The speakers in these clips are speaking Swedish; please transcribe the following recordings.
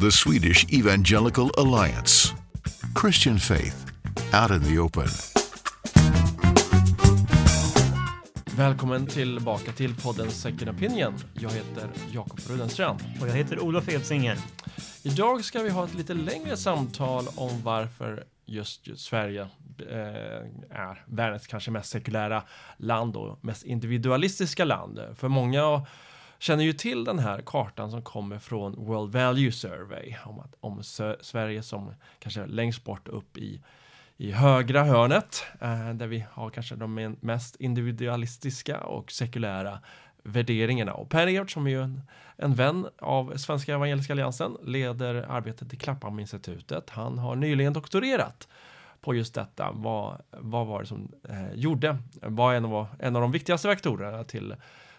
the Swedish Evangelical Alliance. Christian faith out in the open. Välkommen tillbaka till podden Second Opinion. Jag heter Jakob Rudenstrand. Och jag heter Olof Edsinger. Idag ska vi ha ett lite längre samtal om varför just, just Sverige eh, är världens kanske mest sekulära land och mest individualistiska land. För många känner ju till den här kartan som kommer från World Value Survey om, att, om Sverige som kanske längst bort upp i i högra hörnet eh, där vi har kanske de mest individualistiska och sekulära värderingarna. Och Per Evert som är ju en, en vän av Svenska Evangeliska Alliansen leder arbetet i Klapphamninstitutet. Han har nyligen doktorerat på just detta. Vad, vad var det som eh, gjorde? Vad en av, en av de viktigaste faktorerna till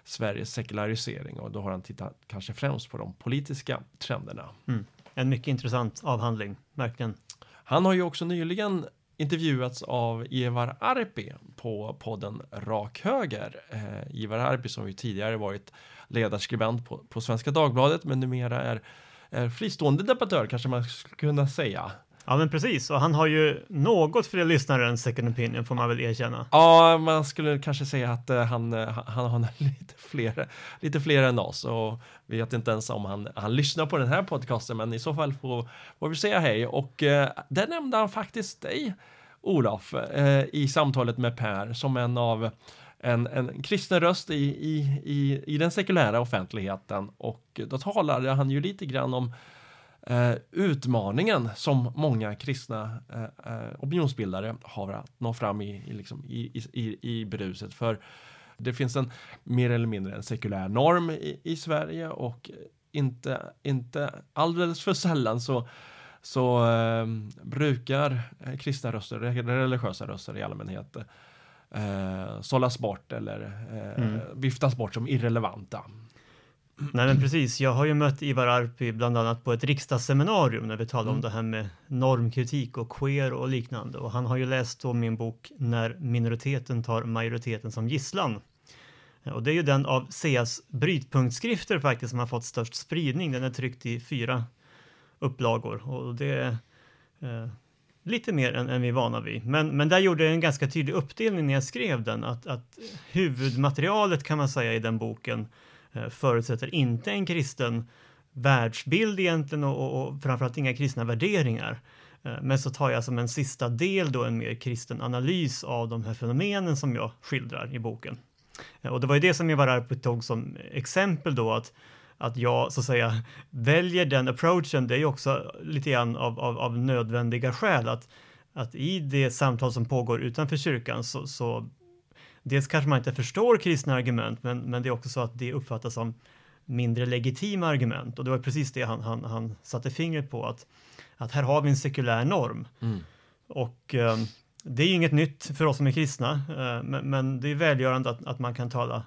Sveriges sekularisering? Och då har han tittat kanske främst på de politiska trenderna. Mm. En mycket intressant avhandling, verkligen. Han har ju också nyligen intervjuats av Ivar Arpi på podden Rak Höger. Eh, Ivar Arpi som ju tidigare varit ledarskribent på, på Svenska Dagbladet men numera är, är fristående debattör kanske man skulle kunna säga. Ja men precis, och han har ju något fler lyssnare än Second Opinion får man väl erkänna. Ja, man skulle kanske säga att eh, eh, han, han har lite fler, lite fler än oss. Och vet inte ens om han, han lyssnar på den här podcasten, men i så fall får, får vi säga hej. Och eh, där nämnde han faktiskt dig, Olof, eh, i samtalet med Per som en av en, en kristen röst i, i, i, i den sekulära offentligheten. Och då talade han ju lite grann om eh, utmaningen som många kristna eh, eh, opinionsbildare har att nå fram i, i, liksom, i, i, i bruset. För det finns en mer eller mindre en sekulär norm i, i Sverige och inte, inte alldeles för sällan så så eh, brukar kristna röster, religiösa röster i allmänhet eh, sållas bort eller eh, mm. viftas bort som irrelevanta. Nej men precis, jag har ju mött Ivar Arpi bland annat på ett riksdagsseminarium när vi talade mm. om det här med normkritik och queer och liknande och han har ju läst då min bok När minoriteten tar majoriteten som gisslan. Och det är ju den av Seas brytpunktskrifter faktiskt som har fått störst spridning. Den är tryckt i fyra upplagor och det är eh, lite mer än, än vi är vana vid. Men, men där gjorde jag en ganska tydlig uppdelning när jag skrev den att, att huvudmaterialet kan man säga i den boken Eh, förutsätter inte en kristen världsbild egentligen och, och, och framförallt inga kristna värderingar. Eh, men så tar jag som en sista del då en mer kristen analys av de här fenomenen som jag skildrar i boken. Eh, och det var ju det som jag var där på tog som exempel då att att jag så att säga väljer den approachen, det är ju också lite grann av, av, av nödvändiga skäl att, att i det samtal som pågår utanför kyrkan så, så dels kanske man inte förstår kristna argument, men, men det är också så att det uppfattas som mindre legitima argument. Och det var precis det han, han, han satte fingret på, att, att här har vi en sekulär norm. Mm. Och eh, det är inget nytt för oss som är kristna, eh, men, men, det är välgörande att, att man kan tala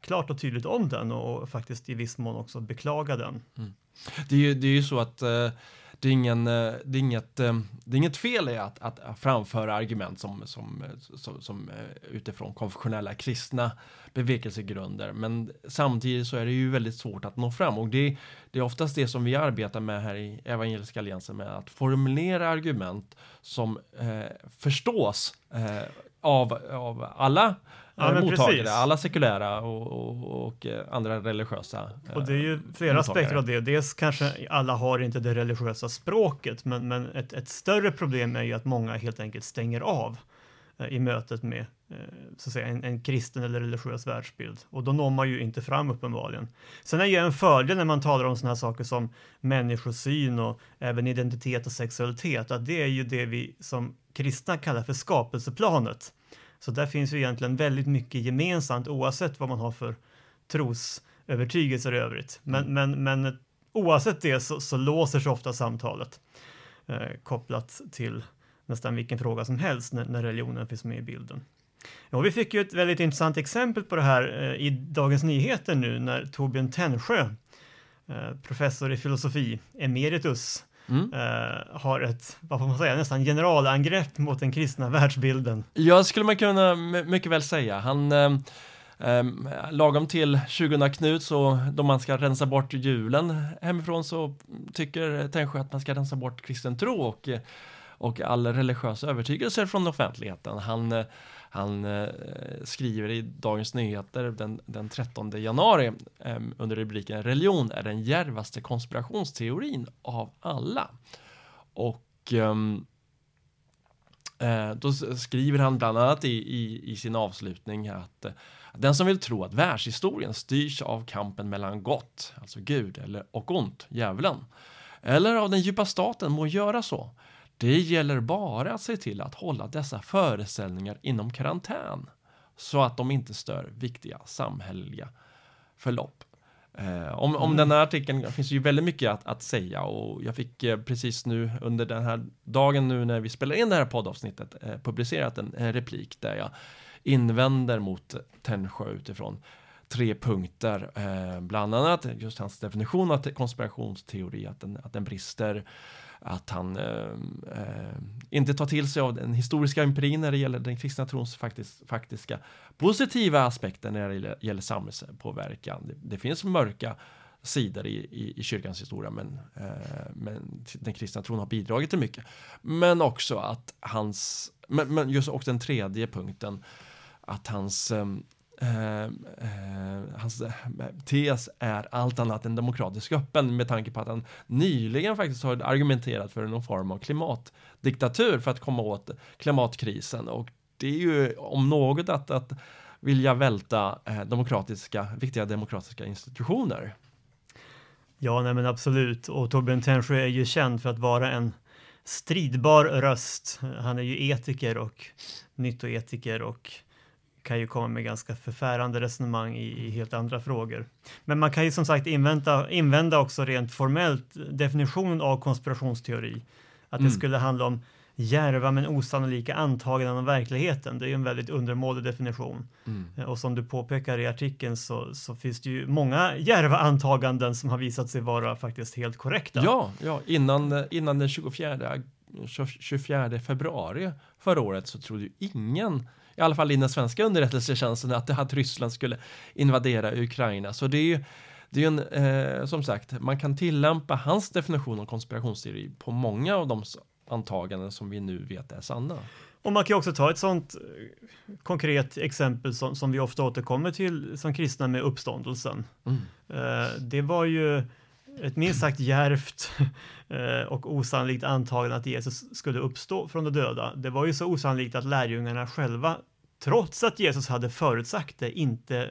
klart och tydligt om den och, och faktiskt i viss mån också beklaga den. Mm. Det, är ju, det är ju så att eh det är, ingen, eh, det är, inget, eh, det är inget fel i att, att framföra argument som, som, som, som eh, utifrån konfessionella kristna bevekelsegrunder. Men samtidigt så är det ju väldigt svårt att nå fram och det, det är oftast det som vi arbetar med här i Evangeliska Alliansen med att formulera argument som eh, förstås eh, av, av alla ja, eh, mottagare, alla sekulära och, och, och, eh, andra religiösa. Och det är ju flera aspekter av det. Dels kanske alla har inte det religiösa språket, men, men ett, ett större problem är ju att många helt enkelt stänger av eh, i mötet med så att säga, en, en, kristen eller religiös världsbild. Och då når man ju inte fram uppenbarligen. Sen är ju en fördel när man talar om sådana här saker som människosyn och även identitet och sexualitet, att det är ju det vi som kristna kallar för skapelseplanet. Så där finns ju egentligen väldigt mycket gemensamt oavsett vad man har för trosövertygelser i övrigt. Men, mm. men, men oavsett det så, så låser sig ofta samtalet eh, kopplat till nästan vilken fråga som helst när, när religionen finns med i bilden. Ja, vi fick ju ett väldigt intressant exempel på det här eh, i Dagens Nyheter nu när Torbjörn Tännsjö, eh, professor i filosofi, emeritus, Mm. Uh, har ett, vad får man säga, nästan generalangrepp mot den kristna världsbilden. Ja, skulle man kunna mycket väl säga. Han um, lagom till 20 Knut så då man ska rensa bort julen hemifrån så tycker Tännsjö att man ska rensa bort kristen tro och, och all religiös övertygelse från offentligheten. Han, han eh, skriver i Dagens Nyheter den, den 13 januari eh, under rubriken Religion är den järvaste konspirationsteorin av alla. Och ehm, eh, då skriver han bland annat i, i, i sin avslutning att eh, den som vill tro att världshistorien styrs av kampen mellan gott, alltså Gud, eller, och ont, djävulen, eller av den djupa staten må göra så. Det gäller bara att se till att hålla dessa föreställningar inom karantän så att de inte stör viktiga samhälleliga förlopp. Eh, om, om mm. den här artikeln finns ju väldigt mycket att, att säga och jag fick eh, precis nu under den här dagen nu när vi spelar in det här poddavsnittet eh, publicerat en, en, replik där jag invänder mot Tännsjö utifrån tre punkter, eh, bland annat just hans definition av konspirationsteori, att den, att den brister att han eh, eh, inte tar till sig av den historiska empirin när det gäller den kristna trons faktis, faktiska positiva aspekter när det gäller, samhällspåverkan. Det, det, finns mörka sidor i, i, i kyrkans historia men, eh, men den kristna tron har bidragit till mycket. Men också att hans, men, men just och den tredje punkten att hans eh, Ehm, ehm, eh, eh, hans tes är allt annat än demokratisk öppen med tanke på att han nyligen faktiskt har argumenterat för någon form av klimatdiktatur för att komma åt klimatkrisen och det är ju om något att, att vilja välta eh, demokratiska, viktiga demokratiska institutioner. Ja, nej men absolut. Och Torbjörn Tännsjö är ju känd för att vara en stridbar röst. Han är ju etiker och nyttoetiker och kan ju komma med ganska förfärande resonemang i, i, helt andra frågor. Men man kan ju som sagt invänta, invända också rent formellt definitionen av konspirationsteori. Att mm. det skulle handla om järva men osannolika antaganden om verkligheten. Det är ju en väldigt undermålig definition. Mm. Och som du påpekar i artikeln så, så, finns det ju många järva antaganden som har visat sig vara faktiskt helt korrekta. Ja, ja innan, innan den 24, 24 februari förra året så trodde ju ingen i alla fall i den svenska underrättelsetjänsten, att, att Ryssland skulle invadera Ukraina. Så det är ju det är en, eh, som sagt, man kan tillämpa hans definition av konspirationsteori på många av de antaganden som vi nu vet är sanna. Och man kan också ta ett sånt eh, konkret exempel som, som vi ofta återkommer till som kristna med uppståndelsen. Mm. Eh, det var ju ett minst sagt järvt eh, och osannolikt antagande att Jesus skulle uppstå från de döda. Det var ju så osannolikt att lärjungarna själva, trots att Jesus hade förutsagt det, inte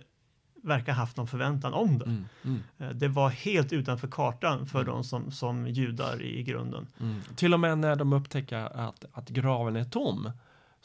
verkar haft någon förväntan om det. Mm, mm. Eh, det var helt utanför kartan för mm. dem som, som judar i grunden. Mm. Till och med när de upptäcker att, att graven är tom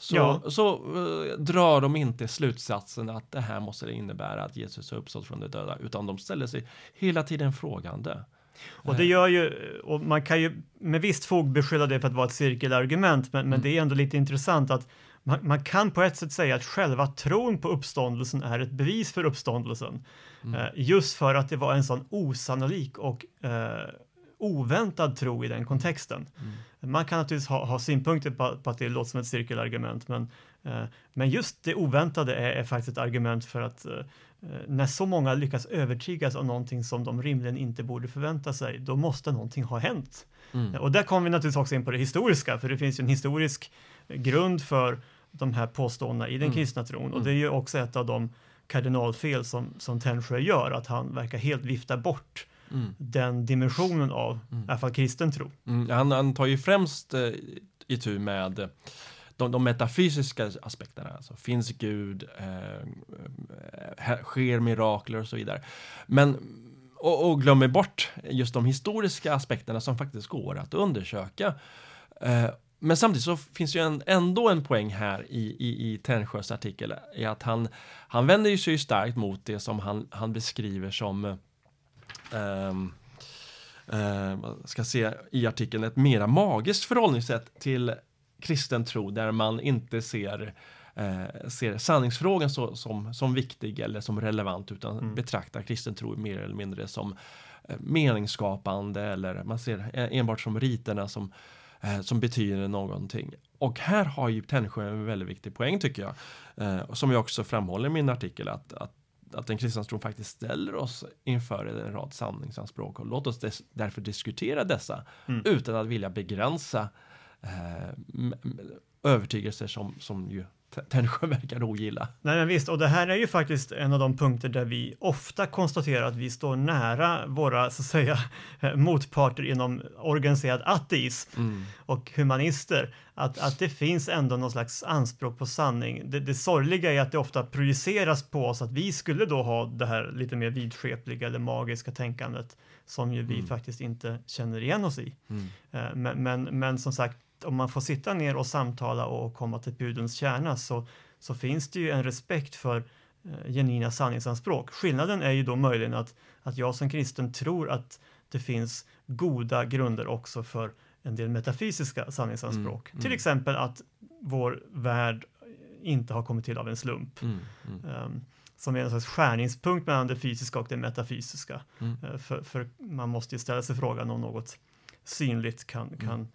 så, ja. så uh, drar de inte slutsatsen att det här måste innebära att Jesus har uppstått från de döda, utan de ställer sig hela tiden frågande. Och det gör ju, och man kan ju med visst fog beskylla det för att vara ett cirkelargument, men, mm. men det är ändå lite intressant att man, man, kan på ett sätt säga att själva tron på uppståndelsen är ett bevis för uppståndelsen. Mm. Uh, just för att det var en sån osannolik och uh, oväntad tro i den kontexten. Mm. Man kan naturligtvis ha, ha synpunkter på, på, att det låter som ett cirkelargument, men, eh, men just det oväntade är, är, faktiskt ett argument för att eh, när så många lyckas övertygas av någonting som de rimligen inte borde förvänta sig, då måste någonting ha hänt. Mm. Och där kommer vi naturligtvis också in på det historiska, för det finns ju en historisk grund för de här påståendena i den mm. kristna tron, och det är ju också ett av de kardinalfel som, som Tännsjö gör, att han verkar helt vifta bort mm. den dimensionen av mm. i alla fall kristen tro. Mm, han, han, tar ju främst eh, itu med de, de metafysiska aspekterna, alltså finns Gud, eh, sker mirakler och så vidare. Men och, och, glömmer bort just de historiska aspekterna som faktiskt går att undersöka. Eh, men samtidigt så finns ju en, ändå en poäng här i, i, i Tännsjös artikel, i att han, han vänder sig starkt mot det som han, han beskriver som um, uh, ska se i artikeln, ett mera magiskt förhållningssätt till kristen tro där man inte ser eh, ser sanningsfrågan så, som, som viktig eller som relevant utan mm. betraktar kristen tro mer eller mindre som eh, meningsskapande eller man ser enbart som riterna som, eh, som betyder någonting. Och här har ju Tännsjö en väldigt viktig poäng tycker jag, som jag också framhåller i min artikel att, att att den kristna tron faktiskt ställer oss inför en rad sanningsanspråk och låt oss des, därför diskutera dessa Mm. utan att vilja begränsa eh, övertygelser som, som ju Tännsjö verkar ogilla. Nej, men visst, och det här är ju faktiskt en av de punkter där vi ofta konstaterar att vi står nära våra, så att säga, motparter inom organiserad ateism och humanister. Att, att det finns ändå någon slags anspråk på sanning. Det, det sorgliga är att det ofta projiceras på oss att vi skulle då ha det här lite mer vidskepliga eller magiska tänkandet som ju vi faktiskt inte känner igen oss i. Eh, Men, men, men som sagt, om man får sitta ner och samtala och komma till pudelns kärna så, så finns det ju en respekt för eh, genuina sanningsanspråk. Skillnaden är ju då möjligen att, att jag som kristen tror att det finns goda grunder också för en del metafysiska sanningsanspråk. Till exempel att vår värld inte har kommit till av en slump. Mm, mm, Um, som är en slags skärningspunkt mellan det fysiska och det metafysiska. Mm. Eh, för, för man måste ju ställa sig frågan om något synligt kan, kan,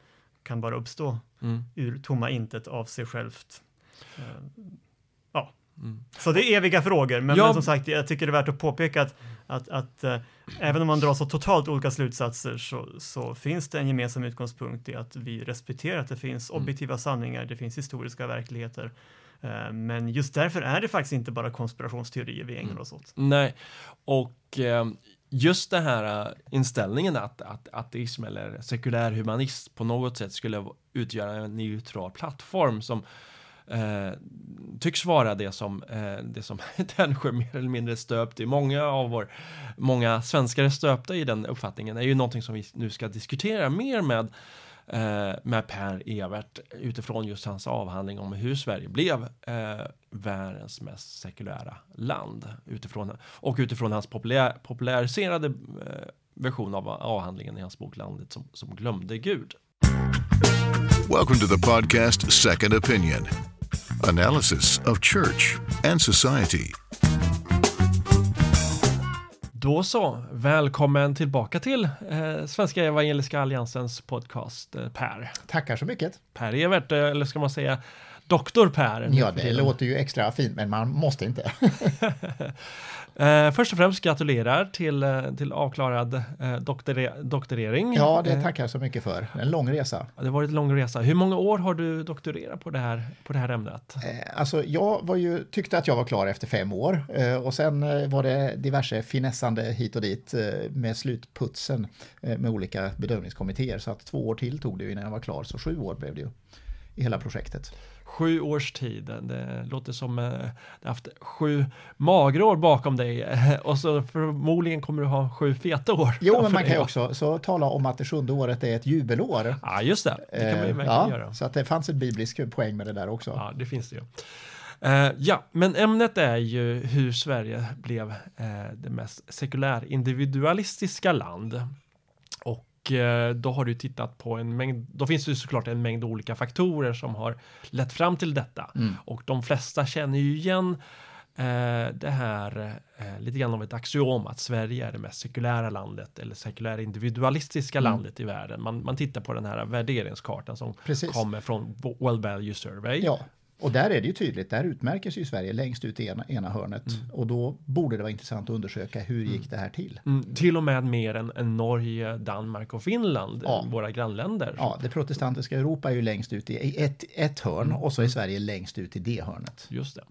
kan bara uppstå mm, ur tomma intet av sig självt. Eh, ja, mm. så det är eviga frågor, men, Ja. men som sagt, jag tycker det är värt att påpeka att, att, att eh, även om man drar så totalt olika slutsatser så, så finns det en gemensam utgångspunkt i att vi respekterar att det finns Mm. objektiva sanningar, det finns historiska verkligheter. Eh, men just därför är det faktiskt inte bara konspirationsteorier vi ägnar oss åt. Nej, och just den här äh, inställningen att, att ateism eller sekulär humanism på något sätt skulle utgöra en neutral plattform som eh, tycks vara det som, eh, det som Tännsjö mer eller mindre stöpt i. Många av vår, många svenskar är stöpta i den uppfattningen är ju någonting som vi nu ska diskutera mer med eh, Eh, med Per Evert utifrån just hans avhandling om hur Sverige blev eh, världens mest sekulära land utifrån, och utifrån hans populär, populariserade eh, version av avhandlingen i hans bok Landet som, som glömde Gud. Welcome to the podcast Second Opinion analysis of church and society. Då så, välkommen tillbaka till eh, Svenska Evangeliska Alliansens podcast eh, Per. Tackar så mycket. Per Evert, eh, eller ska man säga Doktor Per? Ja, det låter ju extra fint, men man måste inte. Eh, först och främst gratulerar till, eh, till avklarad eh, doktoré- doktorering. Ja, det Eh, tackar jag så mycket för. En lång resa. det har varit en lång resa. Hur många år har du doktorerat på det här, på det här ämnet? Eh, Alltså, jag var ju, tyckte att jag var klar efter fem år eh, och sen eh, var det diverse finessande hit och dit med slutputsen med olika bedömningskommittéer. Så att två år till tog det innan jag var klar, så sju år blev det ju i hela projektet. Sju års tid. Det låter som eh, du har haft sju magra år bakom dig eh, och så förmodligen kommer du ha sju feta år. Jo, men man kan ju också så tala om att det sjunde året är ett jubelår. Ja, just det. Det kan man ju Eh, verkligen ja, göra. Så att det fanns en biblisk poäng med det där också. Ja, det finns det ju. Ja, men ämnet är ju hur Sverige blev det mest sekulär individualistiska land. Eh, då har du tittat på en mängd, då finns det såklart en mängd olika faktorer som har lett fram till detta. Mm. Och de flesta känner ju igen eh, det här eh, lite grann av ett axiom att Sverige är det mest sekulära landet eller sekulära individualistiska Mm. landet i världen. Man, man tittar på den här värderingskartan som Precis. kommer från World Value Survey. Ja, och där är det ju tydligt, där utmärker sig Sverige längst ut i ena, ena hörnet. Och då borde det vara intressant att undersöka hur gick det här till? Mm, till och med mer än, än Norge, Danmark och Finland, Ja. våra grannländer. Ja, det protestantiska Europa är ju längst ut i ett, ett hörn och så är Sverige längst ut i det hörnet. Just det.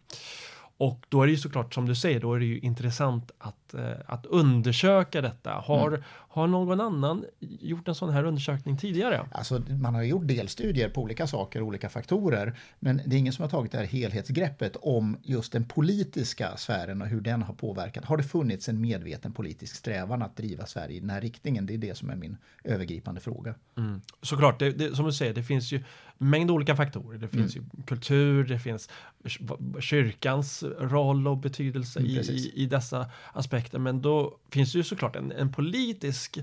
Och då är det ju såklart som du säger, då är det ju intressant att, eh, att undersöka detta. Har, Mm. har någon annan gjort en sån här undersökning tidigare? Alltså, man har gjort delstudier på olika saker, olika faktorer, men det är ingen som har tagit det här helhetsgreppet om just den politiska sfären och hur den har påverkat. Har det funnits en medveten politisk strävan att driva Sverige i den här riktningen? Det är det som är min övergripande fråga. Mm. Såklart, det, det, som du säger, det finns ju mängd olika faktorer. Det finns Mm. ju kultur, det finns kyr- kyrkans roll och betydelse Mm, i, i dessa aspekter. Men då finns det ju såklart en, en politisk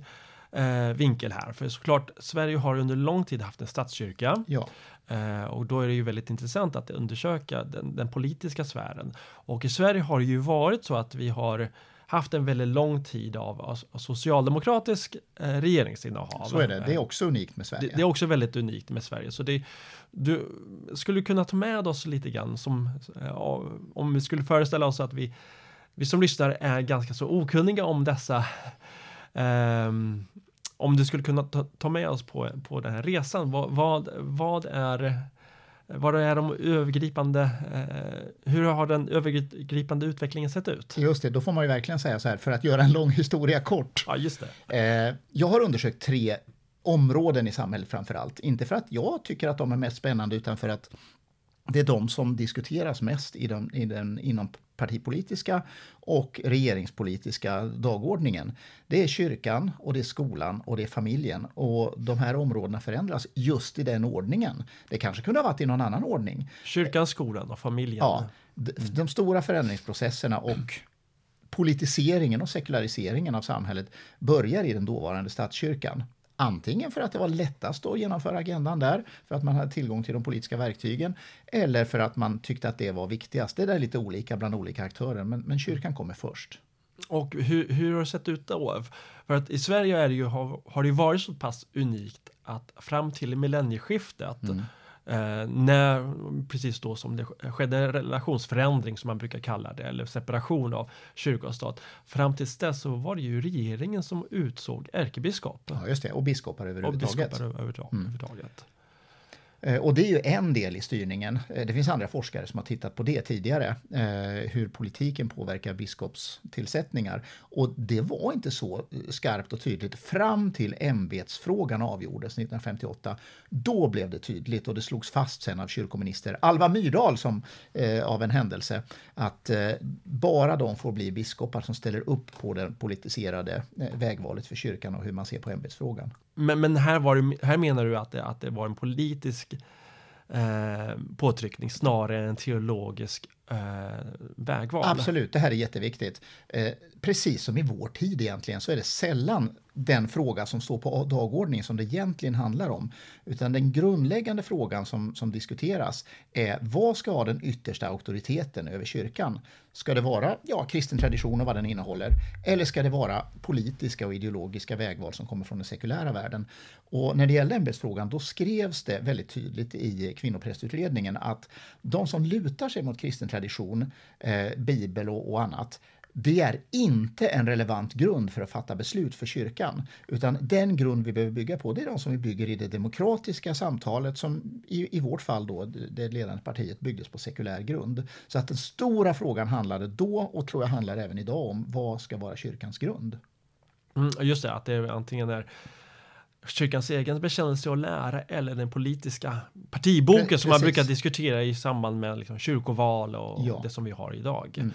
eh, vinkel här. För såklart, Sverige har under lång tid haft en statskyrka. Ja, Eh, och då är det ju väldigt intressant att undersöka den, den politiska sfären. Och i Sverige har det ju varit så att vi har haft en väldigt lång tid av, av socialdemokratisk eh, regeringsinnehav. så är det. Det är också unikt med Sverige. Det, det är också väldigt unikt med Sverige. Så det, du skulle kunna ta med oss lite grann som eh, om vi skulle föreställa oss att vi vi som lyssnar är ganska så okunniga om dessa um, om du skulle kunna ta, ta, med oss på, på den här resan, vad, vad, vad är vad är de övergripande, eh, hur har den övergripande utvecklingen sett ut? Just det, då får man ju verkligen säga så här, för att göra en lång historia kort. Ja, just det. Eh, jag har undersökt tre områden i samhället framför allt. Inte för att jag tycker att de är mest spännande utan för att det är de som diskuteras mest i den, i den, inom partipolitiska och regeringspolitiska dagordningen. Det är kyrkan, och det är skolan och det är familjen. Och de här områdena förändras just i den ordningen. Det kanske kunde ha varit i någon annan ordning. Kyrkan, skolan och familjen. Ja, de, de stora förändringsprocesserna och politiseringen och sekulariseringen av samhället börjar i den dåvarande statskyrkan. Antingen för att det var lättast att genomföra agendan där, för att man hade tillgång till de politiska verktygen, eller för att man tyckte att det var viktigast. Det är lite olika bland olika aktörer, men, men kyrkan kommer först. Och hur, hur har det sett ut då? För att i Sverige är det ju, har, har det varit så pass unikt att fram till millennieskiftet mm Eh, när, precis då som det skedde en relationsförändring som man brukar kalla det, eller separation av kyrka och stat. Fram tills dess så var det ju regeringen som utsåg ärkebiskop. Ja, just det, och biskopar överhuvudtaget. Och biskopar överhuvudtaget. Mm. Eh, och det är ju en del i styrningen. Eh, det finns andra forskare som har tittat på det tidigare, eh, hur politiken påverkar biskopstillsättningar. Och det var inte så skarpt och tydligt fram till ämbetsfrågan avgjordes 1958. Då blev det tydligt och det slogs fast sen av kyrkominister Alva Myrdal som av en händelse att bara de får bli biskopar som ställer upp på det politiserade vägvalet för kyrkan och hur man ser på ämbetsfrågan. Men, men här, var det, här menar du att det, att det var en politisk eh, påtryckning snarare än en teologisk eh, vägval? Absolut, det här är jätteviktigt. Eh, precis som i vår tid egentligen så är det sällan den fråga som står på dagordningen som det egentligen handlar om. Utan den grundläggande frågan som, som diskuteras är vad ska ha den yttersta auktoriteten över kyrkan? Ska det vara ja, kristen tradition och vad den innehåller? Eller ska det vara politiska och ideologiska vägval som kommer från den sekulära världen? Och när det gäller ämbetsfrågan då skrevs det väldigt tydligt i kvinnoprästutredningen att de som lutar sig mot kristen tradition, eh, bibel och, och annat det är inte en relevant grund för att fatta beslut för kyrkan. Utan den grund vi behöver bygga på det är de som vi bygger i det demokratiska samtalet som i, i vårt fall då det ledande partiet byggdes på sekulär grund. Så att den stora frågan handlade då och tror jag handlar även idag om vad ska vara kyrkans grund. Mm, just det, att det är antingen är kyrkans egen bekännelse och lära eller den politiska partiboken Precis. som man brukar diskutera i samband med liksom, kyrkoval och ja. det som vi har idag. Mm.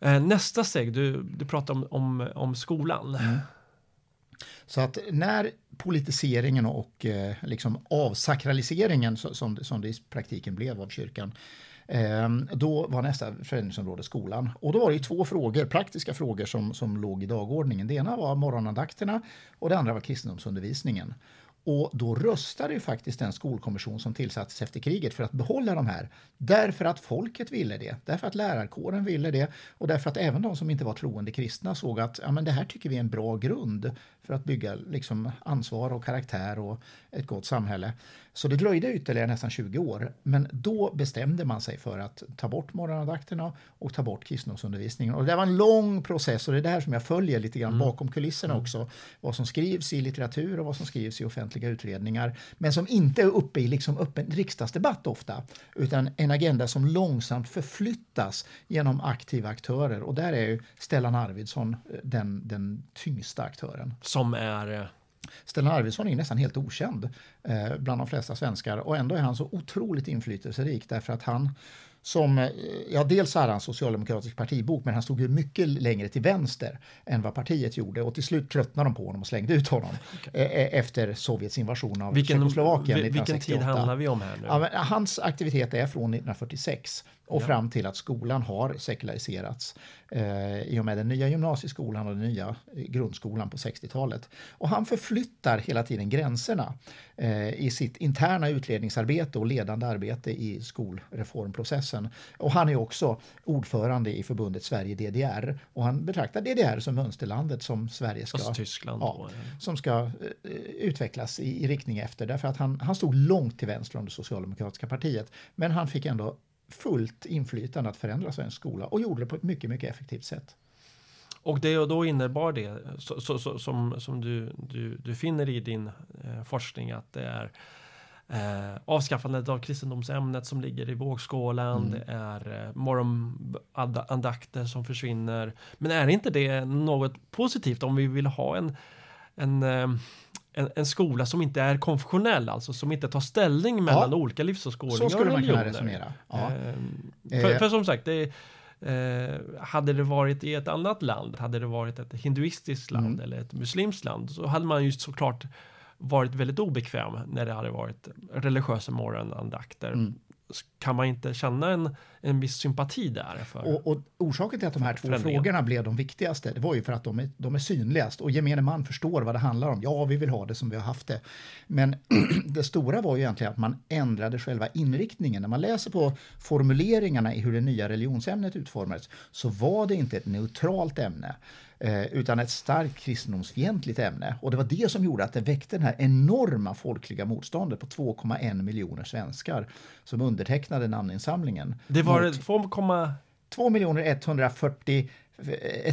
Eh, nästa steg, du, du pratar om, om, om skolan. Mm. Så att när politiseringen och eh, liksom avsakraliseringen som, som det i praktiken blev av kyrkan Ehm, då var nästa förändringsområde skolan. Och då var det två frågor, praktiska frågor som, som låg i dagordningen. Det ena var morgonandakterna och det andra var kristendomsundervisningen. Och då röstade ju faktiskt den skolkommission som tillsattes efter kriget för att behålla de här. Därför att folket ville det, därför att lärarkåren ville det och därför att även de som inte var troende kristna såg att ja, men det här tycker vi är en bra grund för att bygga liksom, ansvar och karaktär och ett gott samhälle. Så det dröjde ytterligare nästan 20 år, men då bestämde man sig för att ta bort morgonandakterna och ta bort kristendomsundervisningen. Och det var en lång process och det är det här som jag följer lite grann mm. bakom kulisserna mm. också. Vad som skrivs i litteratur och vad som skrivs i offentliga utredningar, men som inte är uppe i liksom öppen riksdagsdebatt ofta, utan en agenda som långsamt förflyttas genom aktiva aktörer. Och där är ju Stellan Arvidsson eh, den, den tyngsta aktören. Som är? Eh, Stellan Arvidsson är nästan helt okänd eh, bland de flesta svenskar och ändå är han så otroligt inflytelserik därför att han som, eh, ja dels hade han socialdemokratisk partibok men han stod ju mycket längre till vänster än vad partiet gjorde och till slut tröttnade de på honom och slängde ut honom okay. Eh, efter Sovjets invasion av vilken, Tjeckoslovakien 1968. Vilken tid handlar vi om här nu? Ja, hans aktivitet är från 1946 och ja. fram till att skolan har sekulariserats eh, i och med den nya gymnasieskolan och den nya grundskolan på 60-talet. Och han förflyttar hela tiden gränserna eh, i sitt interna utredningsarbete och ledande arbete i skolreformprocessen. Och han är också ordförande i förbundet Sverige-DDR och han betraktar DDR som mönsterlandet som Sverige ska, ja, som ska uh, utvecklas i, i, riktning efter. Därför att han, han stod långt till vänster om det socialdemokratiska partiet. Men han fick ändå fullt inflytande att förändra svensk skola och gjorde det på ett mycket, mycket effektivt sätt. Och det och då innebar det, så, så, så, som, som du, du, du finner i din eh, forskning, att det är eh, avskaffandet av kristendomsämnet som ligger i vågskålen, mm. det är eh, morgonandakter som försvinner. Men är inte det något positivt om vi vill ha en, en eh, en, en, skola som inte är konfessionell, alltså som inte tar ställning mellan ja, olika livsåskådningar och religioner. Så skulle man kunna resonera. Ja. Eh, för, för, som sagt, det, Eh, hade det varit i ett annat land, hade det varit ett hinduistiskt land mm. eller ett muslimskt land, så hade man ju såklart varit väldigt obekväm när det hade varit religiösa morgonandakter. Mm kan man inte känna en, en viss sympati där? För, och, och orsaken till att de här två frågorna blev de viktigaste, det var ju för att de är, de är synligast och gemene man förstår vad det handlar om. Ja, vi vill ha det som vi har haft det. Men det stora var ju egentligen att man ändrade själva inriktningen. När man läser på formuleringarna i hur det nya religionsämnet utformades så var det inte ett neutralt ämne utan ett starkt kristendomsfientligt ämne. Och det var det som gjorde att det väckte det här enorma folkliga motståndet på 2,1 miljoner svenskar som undertecknade namninsamlingen. Det var 2, 2 140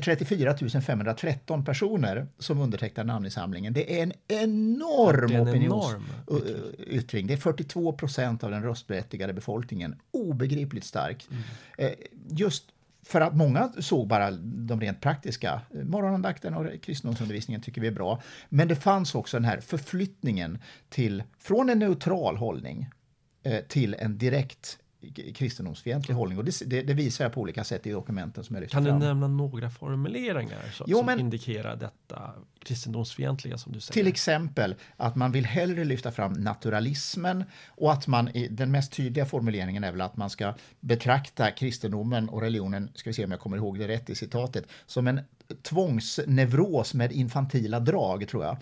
34 513 personer som undertecknar namninsamlingen. Det är en enorm ja, opinionsyttring. Det är 42 procent av den röstberättigade befolkningen. Obegripligt starkt. Mm. Eh, just för att många såg bara de rent praktiska. Eh, morgonandakten och kristendomsundervisningen tycker vi är bra. Men det fanns också den här förflyttningen till, från en neutral hållning eh, till en direkt kristendomsfientlig hållning. Och det, det, det, visar jag på olika sätt i dokumenten som jag lyfter Kan fram. du nämna några formuleringar som, jo, men, som indikerar detta kristendomsfientliga som du säger? Till exempel att man vill hellre lyfta fram naturalismen och att man, den mest tydliga formuleringen är väl att man ska betrakta kristendomen och religionen, ska vi se om jag kommer ihåg det rätt i citatet, som en tvångsneuros med infantila drag tror jag.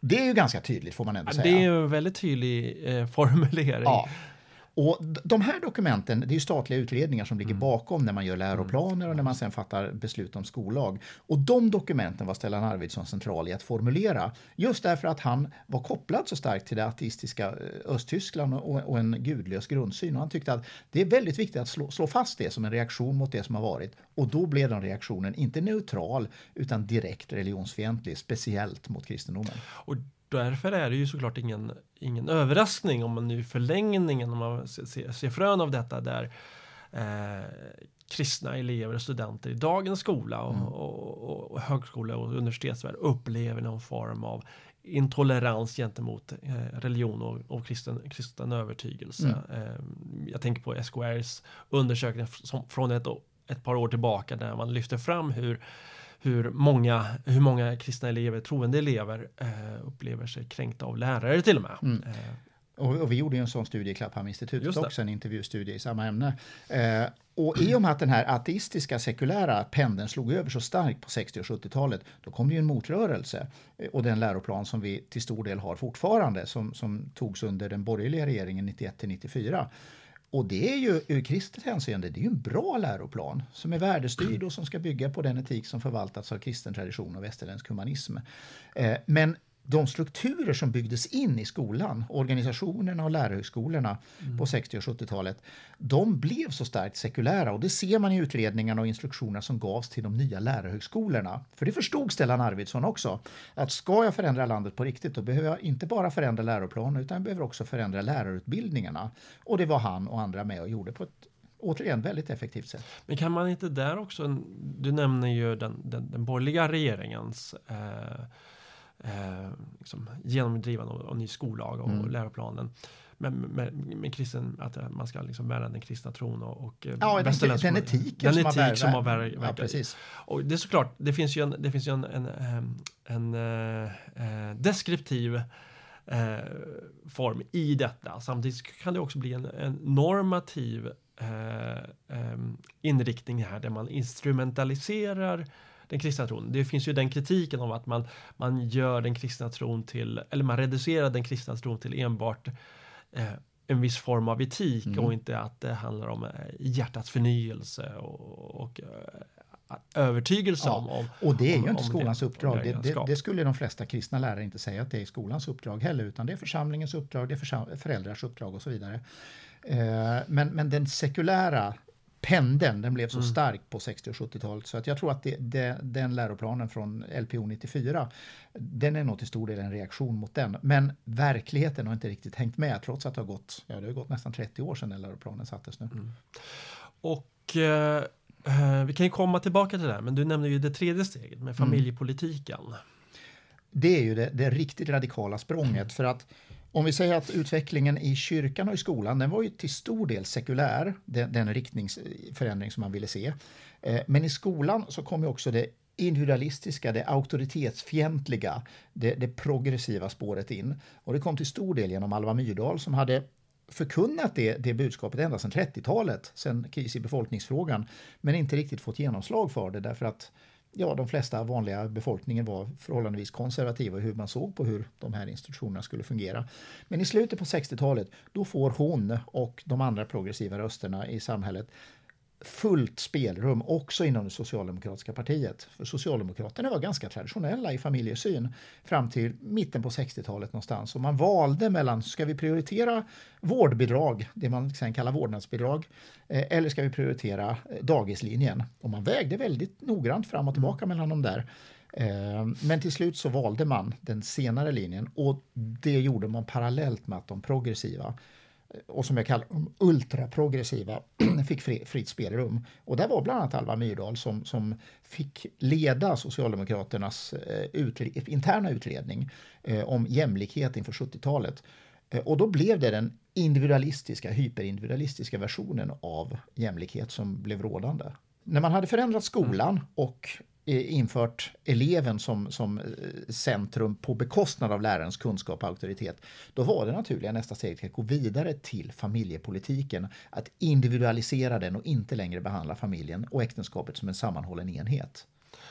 Det är ju ganska tydligt får man ändå säga. Det är ju en väldigt tydlig eh, formulering. Ja. Och de här dokumenten, det är statliga utredningar som ligger mm. bakom när man gör läroplaner och när man sen fattar beslut om skollag. Och de dokumenten var Stellan Arvidsson central i att formulera. Just därför att han var kopplad så starkt till det ateistiska eh, Östtyskland och, en gudlös grundsyn. Och han tyckte att det är väldigt viktigt att slå, slå fast det som en reaktion mot det som har varit. Och då blev den reaktionen inte neutral utan direkt religionsfientlig, speciellt mot kristendomen. Och därför är det ju såklart ingen, ingen överraskning om man nu förlängningen, om man ser, ser frön av detta där eh, kristna elever och studenter i dagens skola och, mm. och, och, och högskola och universitetsvärld upplever någon form av intolerans gentemot eh, religion och, och kristen, kristen övertygelse. Mm. Eh, jag tänker på SKRs undersökning som, från ett, ett par år tillbaka där man lyfter fram hur hur många, hur många kristna elever, troende elever, eh, upplever sig kränkta av lärare till och med. Mm. Eh. Och, och, vi gjorde ju en sån studie i Klapphamninstitutet också, en intervjustudie i samma ämne. Eh, och i och med att den här ateistiska sekulära pendeln slog över så starkt på 60 och 70-talet, då kom det ju en motrörelse. Eh, och den läroplan som vi till stor del har fortfarande, som, som togs under den borgerliga regeringen 91 till 94 och det är ju ur kristet hänseende det är ju en bra läroplan som är värdestyrd och som ska bygga på den etik som förvaltats av kristen tradition och västerländsk humanism. Eh, men de strukturer som byggdes in i skolan, organisationerna och lärarhögskolorna mm. på 60 och 70-talet, de blev så starkt sekulära och det ser man i utredningarna och instruktionerna som gavs till de nya lärarhögskolorna. För det förstod Stellan Arvidsson också, att ska jag förändra landet på riktigt då behöver jag inte bara förändra läroplanen utan jag behöver också förändra lärarutbildningarna. Och det var han och andra med och gjorde på ett återigen väldigt effektivt sätt. Men kan man inte där också, du nämner ju den, den, den borgerliga regeringens eh, eh, liksom genomdrivande av, av ny skollag och mm. läroplanen. Med, med, med kristen, att man ska liksom bära den kristna tron och, och eh, ja, den, den etiken den som, etik som har verkat. Ja, precis. Och det är såklart, det finns ju en, det finns ju en, en, en, en eh, deskriptiv eh, form i detta. Samtidigt kan det också bli en, en normativ eh, eh inriktning här där man instrumentaliserar den kristna tron. Det finns ju den kritiken om att man, man gör den kristna tron till, eller man reducerar den kristna tron till enbart eh, en viss form av etik mm. och inte att det handlar om eh, hjärtats förnyelse och, och eh, övertygelse om, om. Och det är ju om, inte skolans det, uppdrag. Det, det, det skulle de flesta kristna lärare inte säga att det är skolans uppdrag heller, utan det är församlingens uppdrag, det är försam- föräldrars uppdrag och så vidare. Eh, men, men den sekulära pendeln, den blev så stark på 60 och 70-talet så att jag tror att det, det, den läroplanen från LPO 94, den är nog till stor del en reaktion mot den. Men verkligheten har inte riktigt hängt med trots att det har gått, ja, det har gått nästan 30 år sedan den läroplanen sattes nu. Och eh, eh, vi kan ju komma tillbaka till det här, men du nämnde ju det tredje steget med familjepolitiken. det är ju det, det riktigt radikala språnget. För att om vi säger att utvecklingen i kyrkan och i skolan, den var ju till stor del sekulär, den, den riktningsförändring som man ville se. Eh, men i skolan så kom ju också det individualistiska, det auktoritetsfientliga, det, det progressiva spåret in. Och det kom till stor del genom Alva Myrdal som hade förkunnat det, det budskapet ända sedan 30-talet, sedan kris i befolkningsfrågan, men inte riktigt fått genomslag för det därför att ja, de flesta vanliga befolkningen var förhållandevis konservativa i hur man såg på hur de här institutionerna skulle fungera. Men i slutet på 60-talet, då får hon och de andra progressiva rösterna i samhället fullt spelrum också inom det socialdemokratiska partiet. För Socialdemokraterna var ganska traditionella i familjesyn fram till mitten på 60-talet någonstans. Och man valde mellan, ska vi prioritera vårdbidrag, det man sen kallar vårdnadsbidrag, eh, eller ska vi prioritera eh, dagislinjen? Och man vägde väldigt noggrant fram och tillbaka mellan de där. Eh, Men till slut så valde man den senare linjen och det gjorde man parallellt med att de progressiva Eh, och som jag kallar de ultraprogressiva fick fri, fritt spelrum. Och där var bland annat Alva Myrdal som, som fick leda Socialdemokraternas eh, utre, interna utredning eh, om jämlikhet inför 70-talet. Eh, och då blev det den individualistiska, hyperindividualistiska versionen av jämlikhet som blev rådande. När man hade förändrat skolan och infört eleven som, som eh, centrum på bekostnad av lärarens kunskap och auktoritet, då var det naturliga nästa steg att gå vidare till familjepolitiken, att individualisera den och inte längre behandla familjen och äktenskapet som en sammanhållen enhet.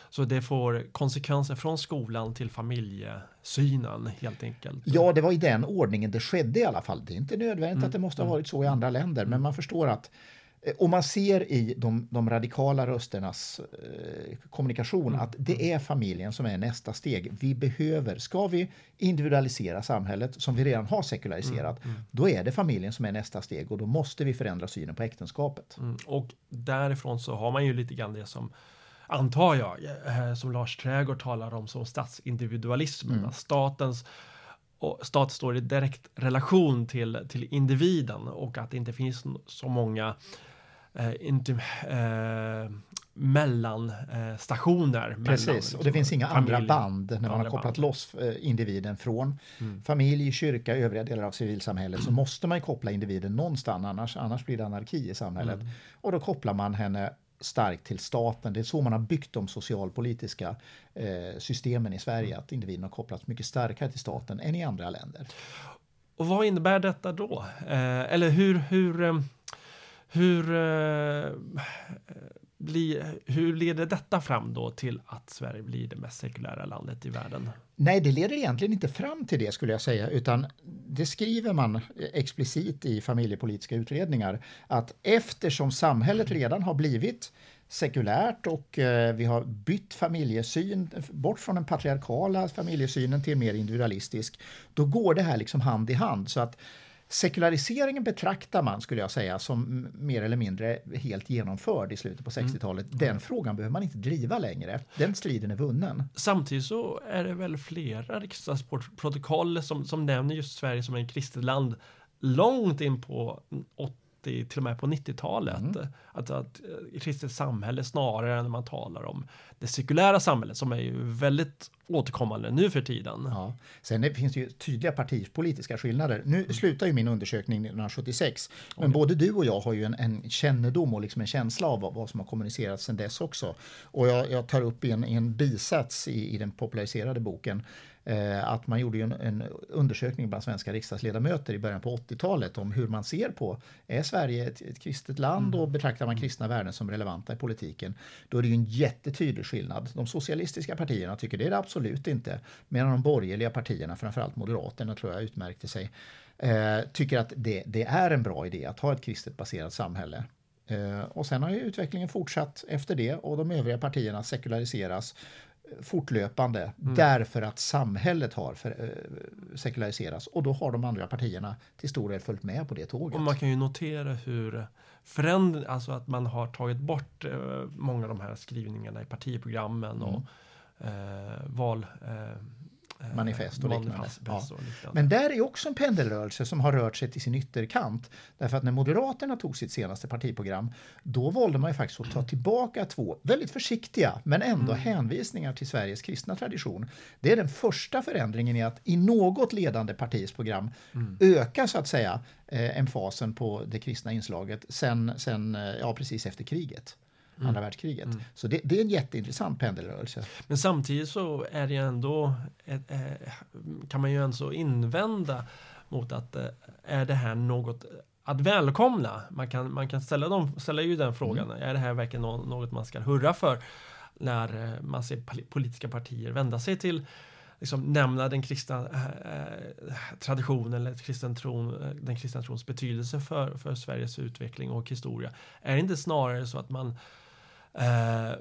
Så det får konsekvenser från skolan till familjesynen helt enkelt. Ja, det var i den ordningen det skedde i alla fall. Det är inte nödvändigt att det måste ha varit så i andra länder, men man förstår att eh, och man ser i de, de radikala rösternas eh, kommunikation att det är familjen som är nästa steg. Vi behöver, ska vi individualisera samhället som vi redan har sekulariserat, då är det familjen som är nästa steg och då måste vi förändra synen på äktenskapet. Mm, och därifrån så har man ju lite grann det som antar jag, eh, som Lars Trägård talar om som statsindividualismen. Att statens och stat står i direkt relation till, till individen och att det inte finns så många eh, inte, eh, mellanstationer. Precis, mellan, och det finns inga andra familj- band när man har andra kopplat band. loss eh, individen från familj, kyrka, övriga delar av civilsamhället så måste man koppla individen någonstans, annars, annars blir det anarki i samhället. Och då kopplar man henne starkt till staten. Det är så man har byggt de socialpolitiska eh, systemen i Sverige, att individen har kopplats mycket starkare till staten än i andra länder. Och vad innebär detta då? Eh, eller hur, hur, eh, hur, eh, bli, hur leder detta fram då till att Sverige blir det mest sekulära landet i världen? Nej, det leder egentligen inte fram till det skulle jag säga, utan det skriver man eh, explicit i familjepolitiska utredningar att eftersom samhället redan har blivit sekulärt och eh, vi har bytt familjesyn bort från den patriarkala familjesynen till mer individualistisk, då går det här liksom hand i hand så att Sekulariseringen betraktar man, skulle jag säga, som mer eller mindre helt genomförd i slutet på 60-talet. Den frågan behöver man inte driva längre. Den striden är vunnen. Samtidigt så är det väl flera riksdagsprotokoll som, som nämner just Sverige som en kristet land långt in på 80 till och med på 90-talet. Att, att eh, kristet samhälle snarare än man talar om det sekulära samhället som är ju väldigt återkommande nu för tiden. Ja. Sen det finns det ju tydliga partipolitiska skillnader. Nu slutar ju min undersökning 1976, men både du och jag har ju en, en kännedom och liksom en känsla av vad, vad som har kommunicerats sedan dess också. Och jag, jag tar upp i en, i en bisats i, i den populariserade boken att man gjorde en, en undersökning bland svenska riksdagsledamöter i början på 80-talet om hur man ser på, är Sverige ett, ett kristet land och betraktar man kristna värden som relevanta i politiken? Då är det ju en jättetydlig skillnad. De socialistiska partierna tycker det är det absolut inte, medan de borgerliga partierna, framförallt Moderaterna tror jag utmärkte sig, eh, tycker att det, det är en bra idé att ha ett kristet baserat samhälle. Eh, och sen har ju utvecklingen fortsatt efter det och de övriga partierna sekulariseras eh, fortlöpande Mm. därför att samhället har för, eh, sekulariserats och då har de andra partierna till stor del följt med på det tåget. Och man kan ju notera hur förändring, alltså att man har tagit bort eh, många av de här skrivningarna i partiprogrammen och eh, val... Eh, Manifest och liknande. liknande. Men där är också en pendelrörelse som har rört sig till sin ytterkant. Därför att när Moderaterna tog sitt senaste partiprogram, då valde man ju faktiskt att ta tillbaka två väldigt försiktiga, men ändå hänvisningar till Sveriges kristna tradition. Det är den första förändringen i att i något ledande partis program öka så att säga eh, emfasen på det kristna inslaget sen, sen eh, ja, precis efter kriget. Andra världskriget. Så det, det är en jätteintressant pendelrörelse. Men samtidigt så är det ändå, ett, eh, kan man ju ändå invända mot att eh, är det här något att välkomna? Man kan, man kan ställa, dem, ställa ju den frågan, är det här verkligen nå- något man ska hurra för? När eh, man ser poli- politiska partier vända sig till liksom nämna den kristna eh, traditionen eller kristen tron, eh, den kristna trons betydelse för, för Sveriges utveckling och historia. Är det inte snarare så att man eh,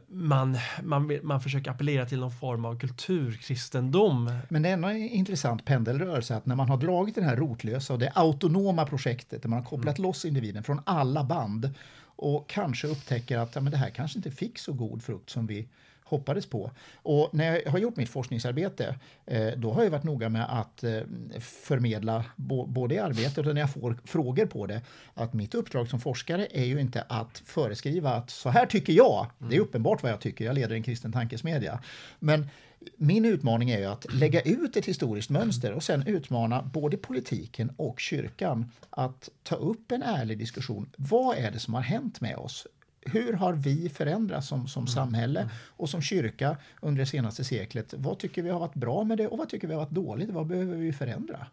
man, man, vill- man försöker appellera till någon form av kulturkristendom. Men det är en intressant pendelrörelse att när man har dragit det här rotlösa och det autonoma projektet där man har kopplat loss individen från alla band och kanske upptäcker att ja, men det här kanske inte fick så god frukt som vi hoppades på. Och när jag har gjort mitt forskningsarbete eh, då har jag varit noga med att eh, förmedla både i arbetet och när jag får frågor på det att mitt uppdrag som forskare är ju inte att föreskriva att så här tycker jag. Det är uppenbart vad jag tycker. Jag leder en kristen tankesmedja. Men min utmaning är ju att lägga ut ett historiskt mönster och sen utmana både politiken och kyrkan att ta upp en ärlig diskussion. Vad är det som har hänt med oss? Hur har vi förändrats som, som samhälle och som kyrka under det senaste seklet? Vad tycker vi har varit bra med det och vad tycker vi har varit dåligt? Vad behöver vi förändra?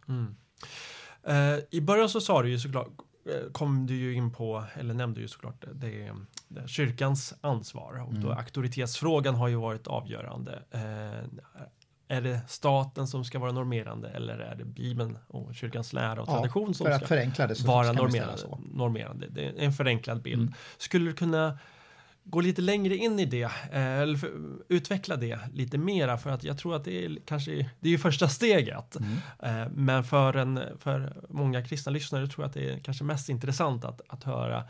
Eh, I början så sa du ju såklart, eh, kom du ju in på, eller nämnde ju såklart det, det, det kyrkans ansvar och då auktoritetsfrågan har ju varit avgörande. Eh, är det staten som ska vara normerande eller är det Bibeln och kyrkans lära och Ja, tradition som för att ska det vara normerande, normerande? Det är en förenklad bild. Mm. Skulle du kunna gå lite längre in i det, eh, eller för, utveckla det lite mera för att jag tror att det är kanske, det är första steget. Mm. Eh, Men för, en, för många kristna lyssnare tror jag att det är kanske mest intressant att, att höra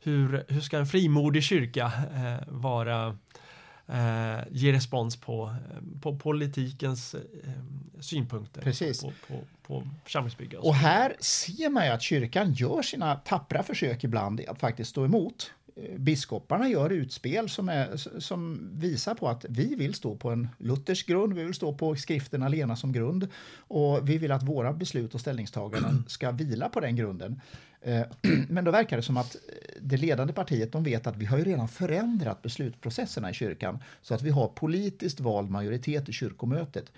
hur, hur ska en frimodig kyrka eh, vara eh, ge respons på, eh, på politikens eh, synpunkter Precis. på, på, på församlingsbygge. och Och här ser man ju att kyrkan gör sina tappra försök ibland att faktiskt stå emot. Biskoparna gör utspel som, är, som visar på att vi vill stå på en luthersk grund, vi vill stå på skriften alena som grund och vi vill att våra beslut och ställningstaganden ska vila på den grunden. Eh, Men då verkar det som att eh, det ledande partiet de vet att vi har ju redan förändrat beslutsprocesserna i kyrkan så att vi har politiskt vald majoritet i kyrkomötet.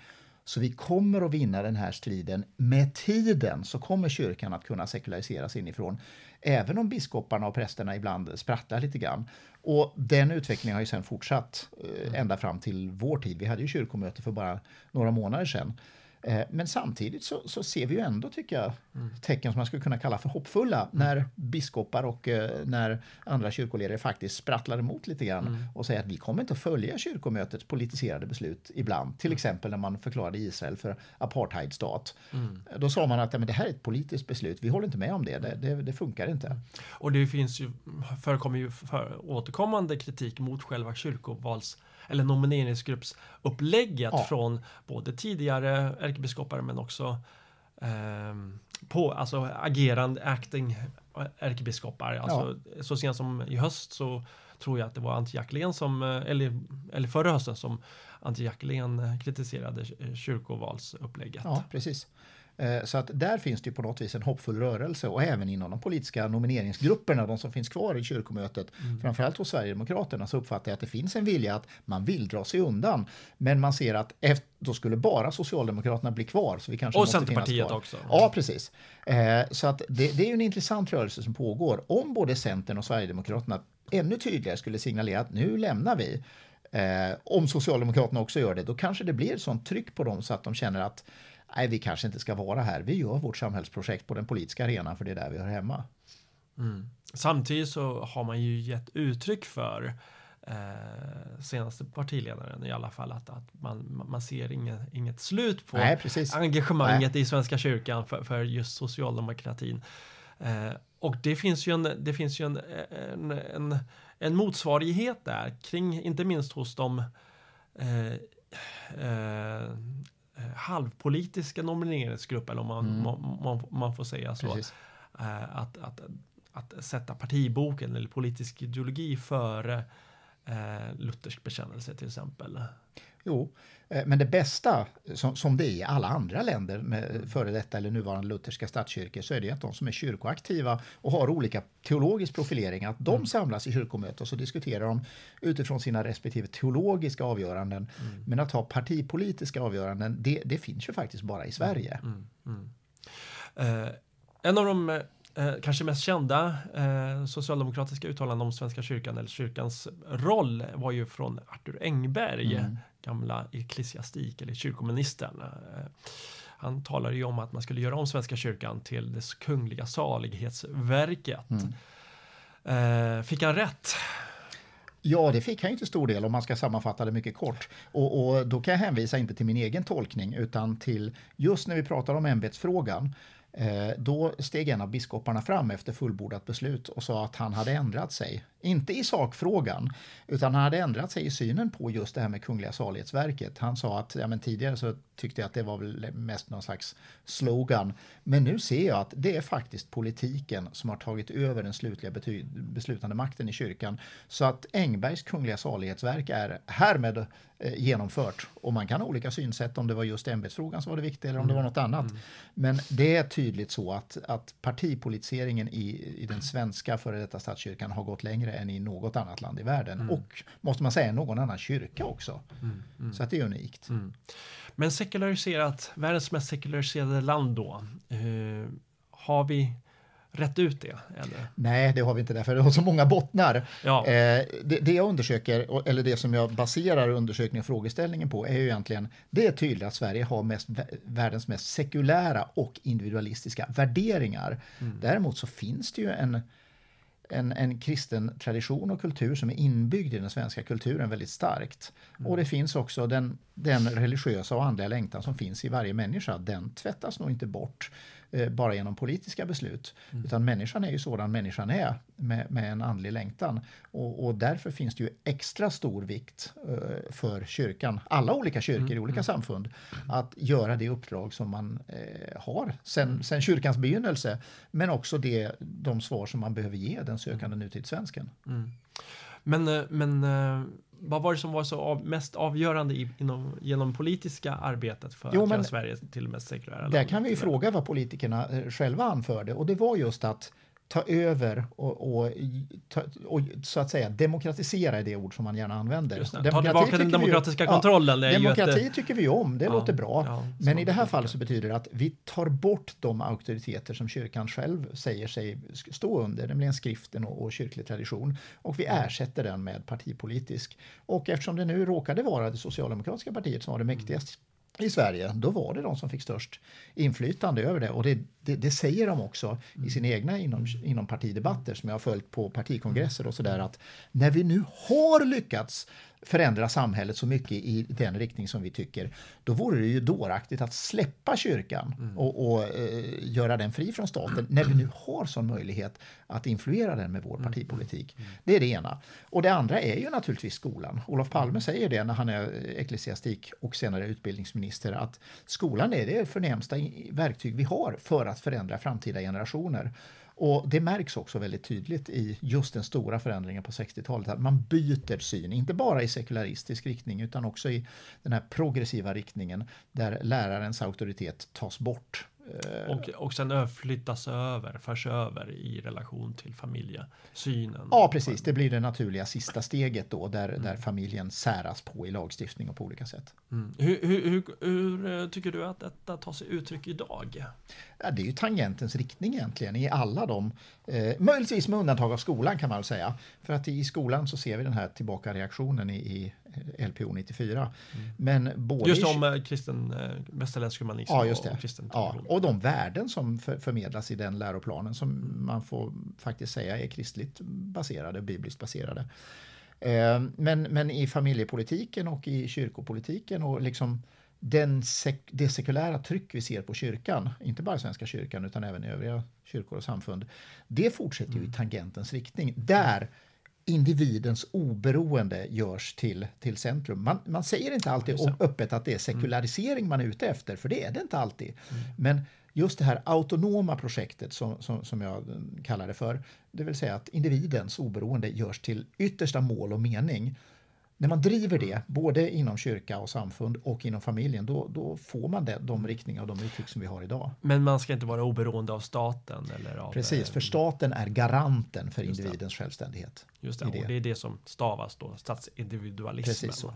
Så vi kommer att vinna den här striden. Med tiden så kommer kyrkan att kunna sekulariseras inifrån. Även om biskoparna och prästerna ibland sprattlar lite grann. Och den utvecklingen har ju sen fortsatt eh, ända fram till vår tid. Vi hade ju kyrkomöte för bara några månader sedan. Eh, Men samtidigt så, så ser vi ju ändå, tycker jag, tecken som man skulle kunna kalla för hoppfulla när biskopar och eh, när andra kyrkoledare faktiskt sprattlar emot lite grann och säger att vi kommer inte att följa kyrkomötets politiserade beslut ibland. Till exempel när man förklarade Israel för apartheidstat. Då sa man att ja, men det här är ett politiskt beslut, vi håller inte med om det, det, det, det funkar inte. Och det finns ju, förekommer ju för, återkommande kritik mot själva kyrkovals eller nomineringsgruppsupplägget Ja. från både tidigare ärkebiskopar men också ehm, på, alltså agerande, acting ärkebiskopar. Alltså, Så sent som i höst så tror jag att det var Antje Jackelén som, eh, eller, eller förra hösten som Antje Jackelén eh, kritiserade eh, kyrkovalsupplägget. Ja, precis. Eh, Så att där finns det på något vis en hoppfull rörelse och även inom de politiska nomineringsgrupperna, de som finns kvar i kyrkomötet, framförallt hos Sverigedemokraterna, så uppfattar jag att det finns en vilja att man vill dra sig undan. Men man ser att efter, då skulle bara Socialdemokraterna bli kvar. Så vi kanske Och måste finnas Centerpartiet kvar. också. Ja, precis. Eh, Så att det, det är en intressant rörelse som pågår. Om både Centern och Sverigedemokraterna ännu tydligare skulle signalera att nu lämnar vi, Eh, om Socialdemokraterna också gör det, då kanske det blir ett sånt tryck på dem så att de känner att nej, vi kanske inte ska vara här. Vi gör vårt samhällsprojekt på den politiska arenan för det är där vi hör hemma. samtidigt så har man ju gett uttryck för eh, senaste partiledaren i alla fall att, att man, man ser inget, inget slut på Nej, engagemanget i Svenska kyrkan för, för just socialdemokratin. Eh, och det finns ju en, det finns ju en, en, en, en motsvarighet där kring, inte minst hos de eh, eh, halvpolitiska nomineringsgrupper, eller om man, Mm. man, man, man får säga så. Precis. Eh, att, att, att sätta partiboken eller politisk ideologi före eh, luthersk bekännelse till exempel. Jo, eh, men det bästa som, som det är i alla andra länder med före detta eller nuvarande lutherska statskyrkor så är det att de som är kyrkoaktiva och har olika teologisk profilering att de samlas i kyrkomöte och så diskuterar de utifrån sina respektive teologiska avgöranden. Men att ha partipolitiska avgöranden, det, det finns ju faktiskt bara i Sverige. Eh, en av de eh, kanske mest kända eh, socialdemokratiska uttalanden om Svenska kyrkan eller kyrkans roll var ju från Arthur Engberg, gamla ecklesiastik eller kyrkoministern. Eh, han talade ju om att man skulle göra om Svenska kyrkan till det kungliga salighetsverket. Eh, fick han rätt? Ja, det fick han ju till stor del om man ska sammanfatta det mycket kort. Och, och då kan jag hänvisa inte till min egen tolkning utan till just när vi pratar om ämbetsfrågan. Eh, då steg en av biskoparna fram efter fullbordat beslut och sa att han hade ändrat sig. Inte i sakfrågan, utan han hade ändrat sig i synen på just det här med Kungliga salighetsverket. Han sa att ja, men tidigare så tyckte jag att det var väl mest någon slags slogan. Men nu ser jag att det är faktiskt politiken som har tagit över den slutliga beslutande makten i kyrkan. Så att Engbergs Kungliga salighetsverk är härmed eh, genomfört. Och man kan ha olika synsätt om det var just ämbetsfrågan som var det viktiga eller om det var något annat. Men det är tydligt så att, att partipolitiseringen i, i den svenska före detta statskyrkan har gått längre än i något annat land i världen. Och måste man säga någon annan kyrka också. Så att det är unikt. Men sekulariserat, världens mest sekulariserade land då, eh, har vi rätt ut det? Eller? Nej, det har vi inte därför det har så många bottnar. Ja. Eh, det, det jag undersöker, eller det som jag baserar undersökningen och frågeställningen på, är ju egentligen, det är tydligt att Sverige har mest, vä- världens mest sekulära och individualistiska värderingar. Däremot så finns det ju en, en, en kristen tradition och kultur som är inbyggd i den svenska kulturen väldigt starkt. Och det finns också den, den religiösa och andliga längtan som finns i varje människa. Den tvättas nog inte bort eh, bara genom politiska beslut. Utan människan är ju sådan människan är med, med en andlig längtan. Och, och därför finns det ju extra stor vikt eh, för kyrkan, alla olika kyrkor i olika samfund, att göra det uppdrag som man eh, har sen, sen kyrkans begynnelse. Men också det, de svar som man behöver ge den sökande nutidssvensken. Men, eh, men eh, vad var det som var så av, mest avgörande i, inom, genom politiska arbetet för Jo, att göra Sverige till det mest sekulära Där kan vi ju fråga vad politikerna eh, själva anförde. Och det var just att ta över och, och, ta, och så att säga demokratisera är det ord som man gärna använder. Just det. Ta tillbaka den tycker vi demokratiska kontrollen, ju demokrati ett- tycker vi om, det Ja, låter bra. ja, Men i det här fallet så betyder det att vi tar bort de auktoriteter som kyrkan själv säger sig stå under, nämligen skriften och, och kyrklig tradition. Och vi ersätter den med partipolitisk. Och eftersom det nu råkade vara det socialdemokratiska partiet som var det mäktigaste i Sverige, då var det de som fick störst inflytande över det. Och det, det, det säger de också i sina egna inom, inom partidebatter som jag har följt på partikongresser och sådär att när vi nu har lyckats förändra samhället så mycket i den riktning som vi tycker, då vore det ju dåraktigt att släppa kyrkan och, och eh, göra den fri från staten när vi nu har sån möjlighet att influera den med vår partipolitik. Det är det ena. Och det andra är ju naturligtvis skolan. Olof Palme säger det när han är ecklesiastik och senare utbildningsminister att skolan är det förnämsta verktyg vi har för att förändra framtida generationer. Och det märks också väldigt tydligt i just den stora förändringen på 60-talet att man byter syn, inte bara i sekularistisk riktning utan också i den här progressiva riktningen där lärarens auktoritet tas bort. Eh, Och, och sen flyttas över, förs över i relation till familjesynen. Ja, precis. Det blir det naturliga sista steget då där, där familjen säras på i lagstiftning och på olika sätt. Mm. Hur, hur, hur, hur eh, tycker du att detta tar sig uttryck idag? Ja, det är ju tangentens riktning egentligen i alla de, eh, möjligtvis med undantag av skolan kan man väl säga. För att i skolan så ser vi den här tillbaka reaktionen i, i LPO 94. Men både Just om eh, kristen, eh, västerländsk humanism Ja, just och det. kristen Ja, och de värden som för, förmedlas i den läroplanen som man får faktiskt säga är kristligt baserade, bibliskt baserade. Eh, Men, men i familjepolitiken och i kyrkopolitiken och liksom den sek, det sekulära tryck vi ser på kyrkan, inte bara Svenska kyrkan utan även i övriga kyrkor och samfund, det fortsätter ju i tangentens riktning. Där individens oberoende görs till, till centrum. Man, man säger inte alltid öppet att det är sekularisering man är ute efter, för det är det inte alltid. Men just det här autonoma projektet som, som, som jag kallar det för, det vill säga att individens oberoende görs till yttersta mål och mening. När man driver det, både inom kyrka och samfund och inom familjen, då, då får man det, de riktningar och de uttryck som vi har idag. Men man ska inte vara oberoende av staten eller av... Precis, eh, för staten är garanten för individens självständighet. Just det, det. och det är det som stavas då, statsindividualismen. Precis så.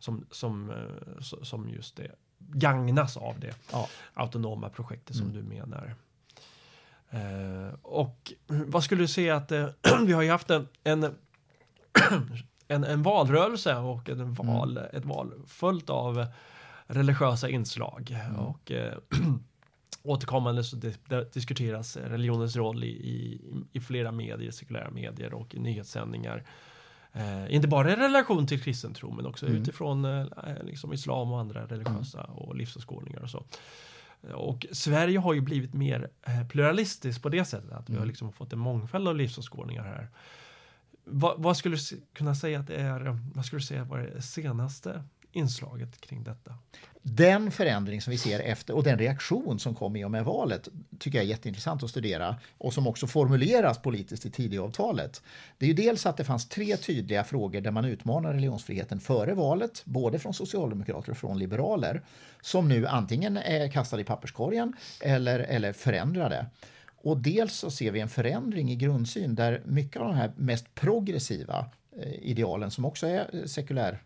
Som, som, eh, som just det gagnas av det Ja. autonoma projektet Mm. som du menar. Eh, och vad skulle du säga att eh, vi har ju haft en, en, en, en valrörelse och en val, ett val fullt av religiösa inslag. Och eh, återkommande så diskuteras religionens roll i, i, i flera medier, sekulära medier och i nyhetssändningar. Eh, inte bara i relation till kristen tro men också Mm. utifrån eh, liksom islam och andra religiösa och livsåskådningar och så. Och Sverige har ju blivit mer eh, pluralistiskt på det sättet att vi har Mm. liksom fått en mångfald av livsåskådningar här. Vad, vad skulle du kunna säga att det är, eh, vad skulle du säga var det senaste inslaget kring detta? Den förändring som vi ser efter och den reaktion som kom i och med valet tycker jag är jätteintressant att studera och som också formuleras politiskt i Tidöavtalet. Det är ju dels att det fanns tre tydliga frågor där man utmanar religionsfriheten före valet, både från socialdemokrater och från liberaler, som nu antingen är kastade i papperskorgen eller, eller förändrade. Och dels så ser vi en förändring i grundsyn där mycket av de här mest progressiva eh, idealen som också är eh, sekulär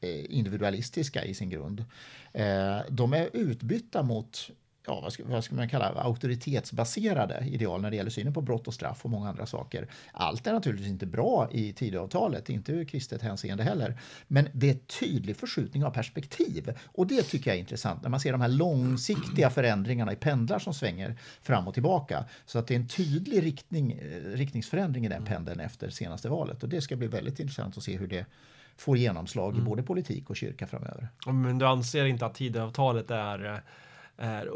eh, individualistiska i sin grund. Eh, de är utbytta mot ja, vad, ska, vad ska man kalla auktoritetsbaserade ideal när det gäller synen på brott och straff och många andra saker. Allt är naturligtvis inte bra i Tidöavtalet, inte ur kristet hänseende heller. Men det är tydlig förskjutning av perspektiv och det tycker jag är intressant när man ser de här långsiktiga förändringarna i pendlar som svänger fram och tillbaka. Så att det är en tydlig riktning, eh, riktningsförändring i den pendeln efter senaste valet och det ska bli väldigt intressant att se hur det får genomslag i både politik och kyrka framöver. Men du anser inte att Tidöavtalet är, eh, är,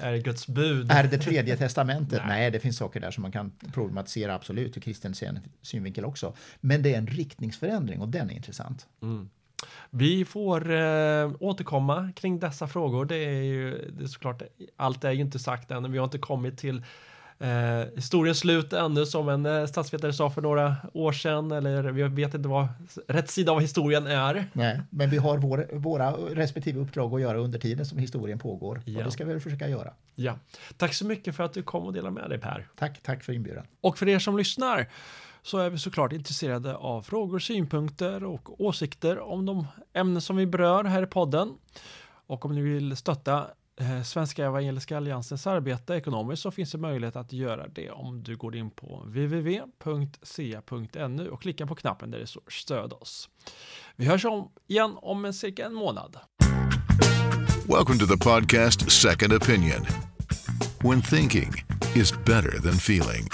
är Guds bud? Är det tredje testamentet? Nej. det finns saker där som man kan problematisera absolut ur kristen syn- synvinkel också. Men det är en riktningsförändring och den är intressant. Vi får eh, återkomma kring dessa frågor. Det är ju det är såklart, allt är ju inte sagt än. Vi har inte kommit till eh, historiens slut ännu som en eh, statsvetare sa för några år sedan. Eller vi vet inte vad rätt sida av historien är. Nej, men vi har vår, våra respektive uppdrag att göra under tiden som historien pågår. Ja. Och det ska vi väl försöka göra. Ja. Tack så mycket för att du kom och delade med dig Per. Tack, tack för inbjudan. Och för er som lyssnar så är vi såklart intresserade av frågor, synpunkter och åsikter om de ämnen som vi berör här i podden. Och om ni vill stötta Eh, Svenska Evangeliska Alliansens arbete ekonomiskt så finns det möjlighet att göra det om du går in på www.ca.nu och klickar på knappen där det står stöd oss. Vi hörs om igen om en cirka en månad. Welcome to the podcast Second Opinion, when thinking is better than feeling.